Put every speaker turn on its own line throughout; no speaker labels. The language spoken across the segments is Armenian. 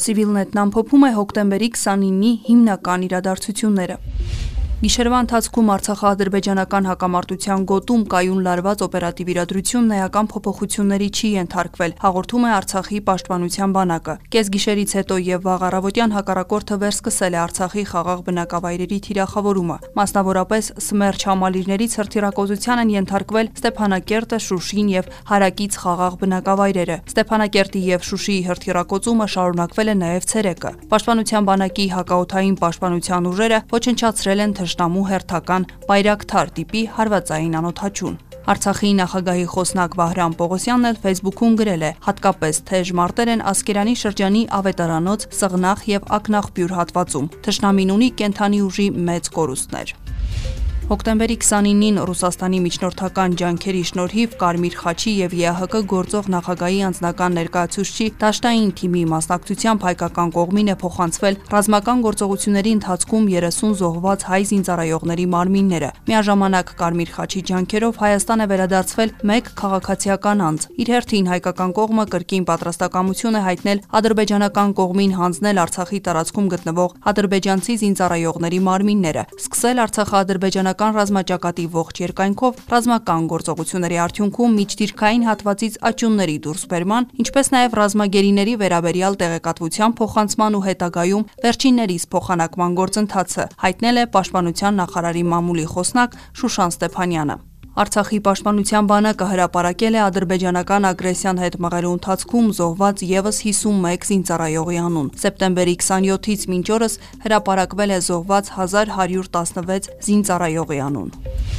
Civilnet-ն ամփոփում է հոկտեմբերի 29-ի հիմնական իրադարձությունները։ Գիշերվա ընթացքում Արցախա-ադրբեջանական հակամարտության գոտում կայուն լարված օպերատիվ իրադրությունն էական փոփոխությունների չի ենթարկվել, հաղորդում է Արցախի պաշտպանության բանակը։ Կեսգիշերից հետո եւ վաղ առավոտյան հակառակորդը վերսկսել է Արցախի խաղաղ բնակավայրերի թիրախավորումը։ Մասնավորապես Սմերչ համալիրներից հրթիռակոծության են ենթարկվել Ստեփանակերտը, Շուշին եւ հարակից խաղաղ բնակավայրերը։ Ստեփանակերտի եւ Շուշիի հրթիռակոծումը շարունակվել է նաեւ ցերեկը։ Պաշտպանության բանակի հակաօթային պաշտպանության ուժերը ոչնչացրել են թշնամու հերթական Բայրակթար տիպի հարվածային անօթաչուն։ Արցախի նախագահի խոսնակ Վահրամ Պողոսյանն էլ Facebook-ում գրել է. հատկապես թեժ մարտեր են Ասկերանի շրջանի Ավետարանոց, Սղնախ եւ Ակնախբյուր հատվածում։ Թշնամին ունի կենթանի ուժի մեծ կորուստներ։ Հոկտեմբերի 29-ին Ռուսաստանի միջնորդական ջանքերի շնորհիվ Կարմիր խաչի եւ ԵԱՀԿ գործող նախագահի անձնական ներկայացուցչի Դաշտային թիմի մասնակցությամբ հայկական կողմին է փոխանցվել ռազմական գործողությունների ընթացքում 30 զոհված հայ զինծառայողների մարմինները։ Միաժամանակ Կարմիր խաչի ջանքերով Հայաստան է վերադարձվել մեկ քաղաքացիական անձ։ Իր հերթին հայկական կողմը կրկին պատրաստակամություն է հայտնել ադրբեջանական կողմին հանձնել Արցախի տարածքում գտնվող ադրբեջանցի զինծառայողների մարմինները։ Սկսել Արցախա-ադրբեջանական ռազմական ռազմաճակատի ողջ երկայնքով ռազմական գործողությունների արդյունքում միջդիրքային հատվածից աճյունների դուրսբերման, ինչպես նաև ռազմագերիների վերաբերյալ տեղեկատվության փոխանցման ու հետագայում վերջիններիս փոխանակման գործընթացը, հայտնել է Պաշտպանության նախարարի մամուլի խոսնակ Շուշան Ստեփանյանը։ Արցախի պաշտպանության բանակը հրապարակել է ադրբեջանական ագրեսիան հետ մղելու ընթացքում զոհված եւս 51 զինծառայողի անուն։ Սեպտեմբերի 27-ից մինչ օրս հրապարակվել է զոհված 1116 զինծառայողի անուն։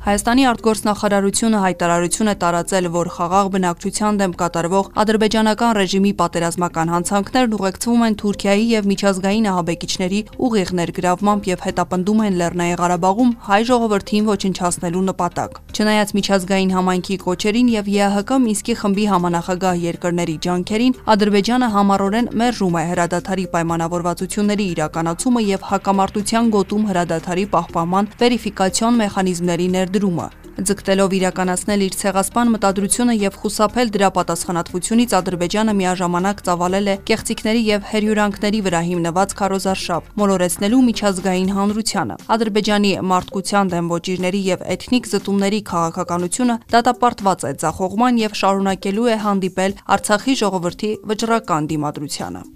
Հայաստանի արտգործնախարարությունը հայտարարություն է տարածել, որ խաղաղ բնակչության դեմ կատարվող ադրբեջանական ռեժիմի պատերազմական հանցանքներն ուղեկցվում են Թուրքիայի եւ միջազգային ահաբեկիչների ուղիղ ներգրավմամբ եւ հետապնդում են Լեռնային Ղարաբաղում հայ ժողովրդին ոչնչացնելու նպատակ։ Չնայած միջազգային համայնքի կոչերին եւ ԵԱՀԿ Մինսկի խմբի համանախագահ երկրների ջանքերին, Ադրբեջանը համառորեն մերժում է հրադադարի պայմանավորվածությունների իրականացումը եւ հակամարտության գոտում հրադադարի պահպանման վերիֆիկացիոն մեխանիզմների ներ ներդրումը։ Ձգտելով իրականացնել իր ցեղասպան մտադրությունը եւ խուսափել դրա պատասխանատվությունից Ադրբեջանը միաժամանակ ծավալել է կեղծիքների եւ հերյուրանքների վրա հիմնված քարոզարշավ, մոլորեցնելու միջազգային հանրությանը։ Ադրբեջանի մարդկության դեմ ոչիրների եւ էթնիկ զտումների քաղաքականությունը դատապարտված է ցախողման եւ շարունակելու է հանդիպել Արցախի ժողովրդի վճռական դիմադրությանը։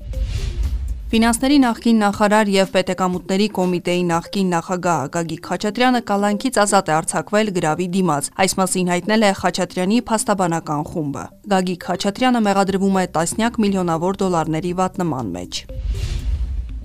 Ֆինանսների նախկին նախարար եւ Պետեկամուտների կոմիտեի նախկին նախագահ Գագիկ Խաչատրյանը կալանքից ազատ է արձակվել գրավի դիմաց։ Այս մասին հայտնել է Խաչատրյանի փաստաբանական խումբը։ Գագիկ Խաչատրյանը մեղադրվում է տասնյակ միլիոնավոր դոլարների վատնման մեջ։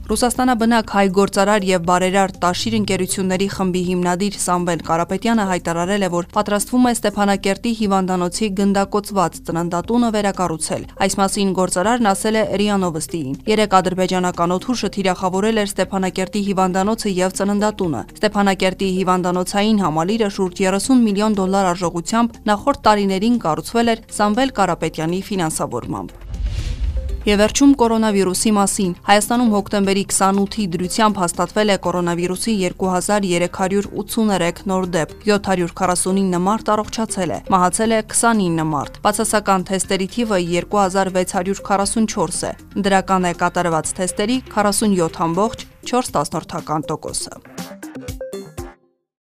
Ռուսաստանաբնակ հայ գործարար եւ բարերար Տաշիր ընկերությունների խմբի հիմնադիր Սամվել Կարապետյանը հայտարարել է, որ պատրաստվում է Ստեփանակերտի հիվանդանոցի գնդակոծված ծննդատունը վերակառուցել։ Այս մասին գործարարն ասել է ՌԻԱ Նովոստիին։ Երեք ադրբեջանական օթուշը թիրախավորել էր Ստեփանակերտի հիվանդանոցը եւ ծննդատունը։ Ստեփանակերտի հիվանդանոցային համալիրը շուրջ 30 միլիոն դոլար արժողությամբ նախորդ տարիներին կառուցվել էր Սամվել Կարապետյանի ֆինանսավորմամբ։ Եվ վերջում կորոնավիրուսի մասին։ Հայաստանում հոկտեմբերի 28-ի դրությամբ հաստատվել է կորոնավիրուսի 2383 նոր դեպք, 749 մարդ առողջացել է, մահացել է 29 մարդ։ Բացասական թեստերի թիվը 2644 է։ Դրական է կատարված թեստերի 47.4%-ը։